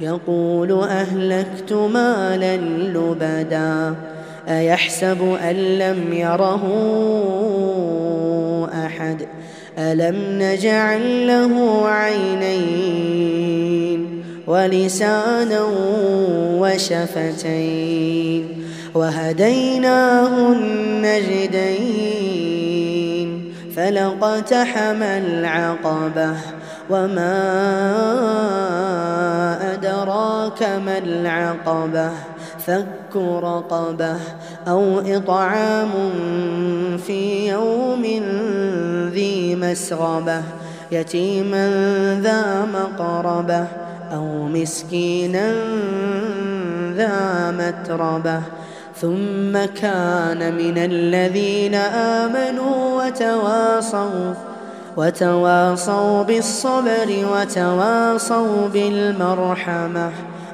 يقول أهلكت مالا لبدا أيحسب أن لم يره أحد ألم نجعل له عينين ولسانا وشفتين وهديناه النجدين فلقتحم العقبة وما ما العقبة فك رقبة أو إطعام في يوم ذي مسغبة يتيما ذا مقربة أو مسكينا ذا متربة. ثم كان من الذين آمنوا وتواصوا وتواصوا بالصبر وتواصوا بالمرحمة.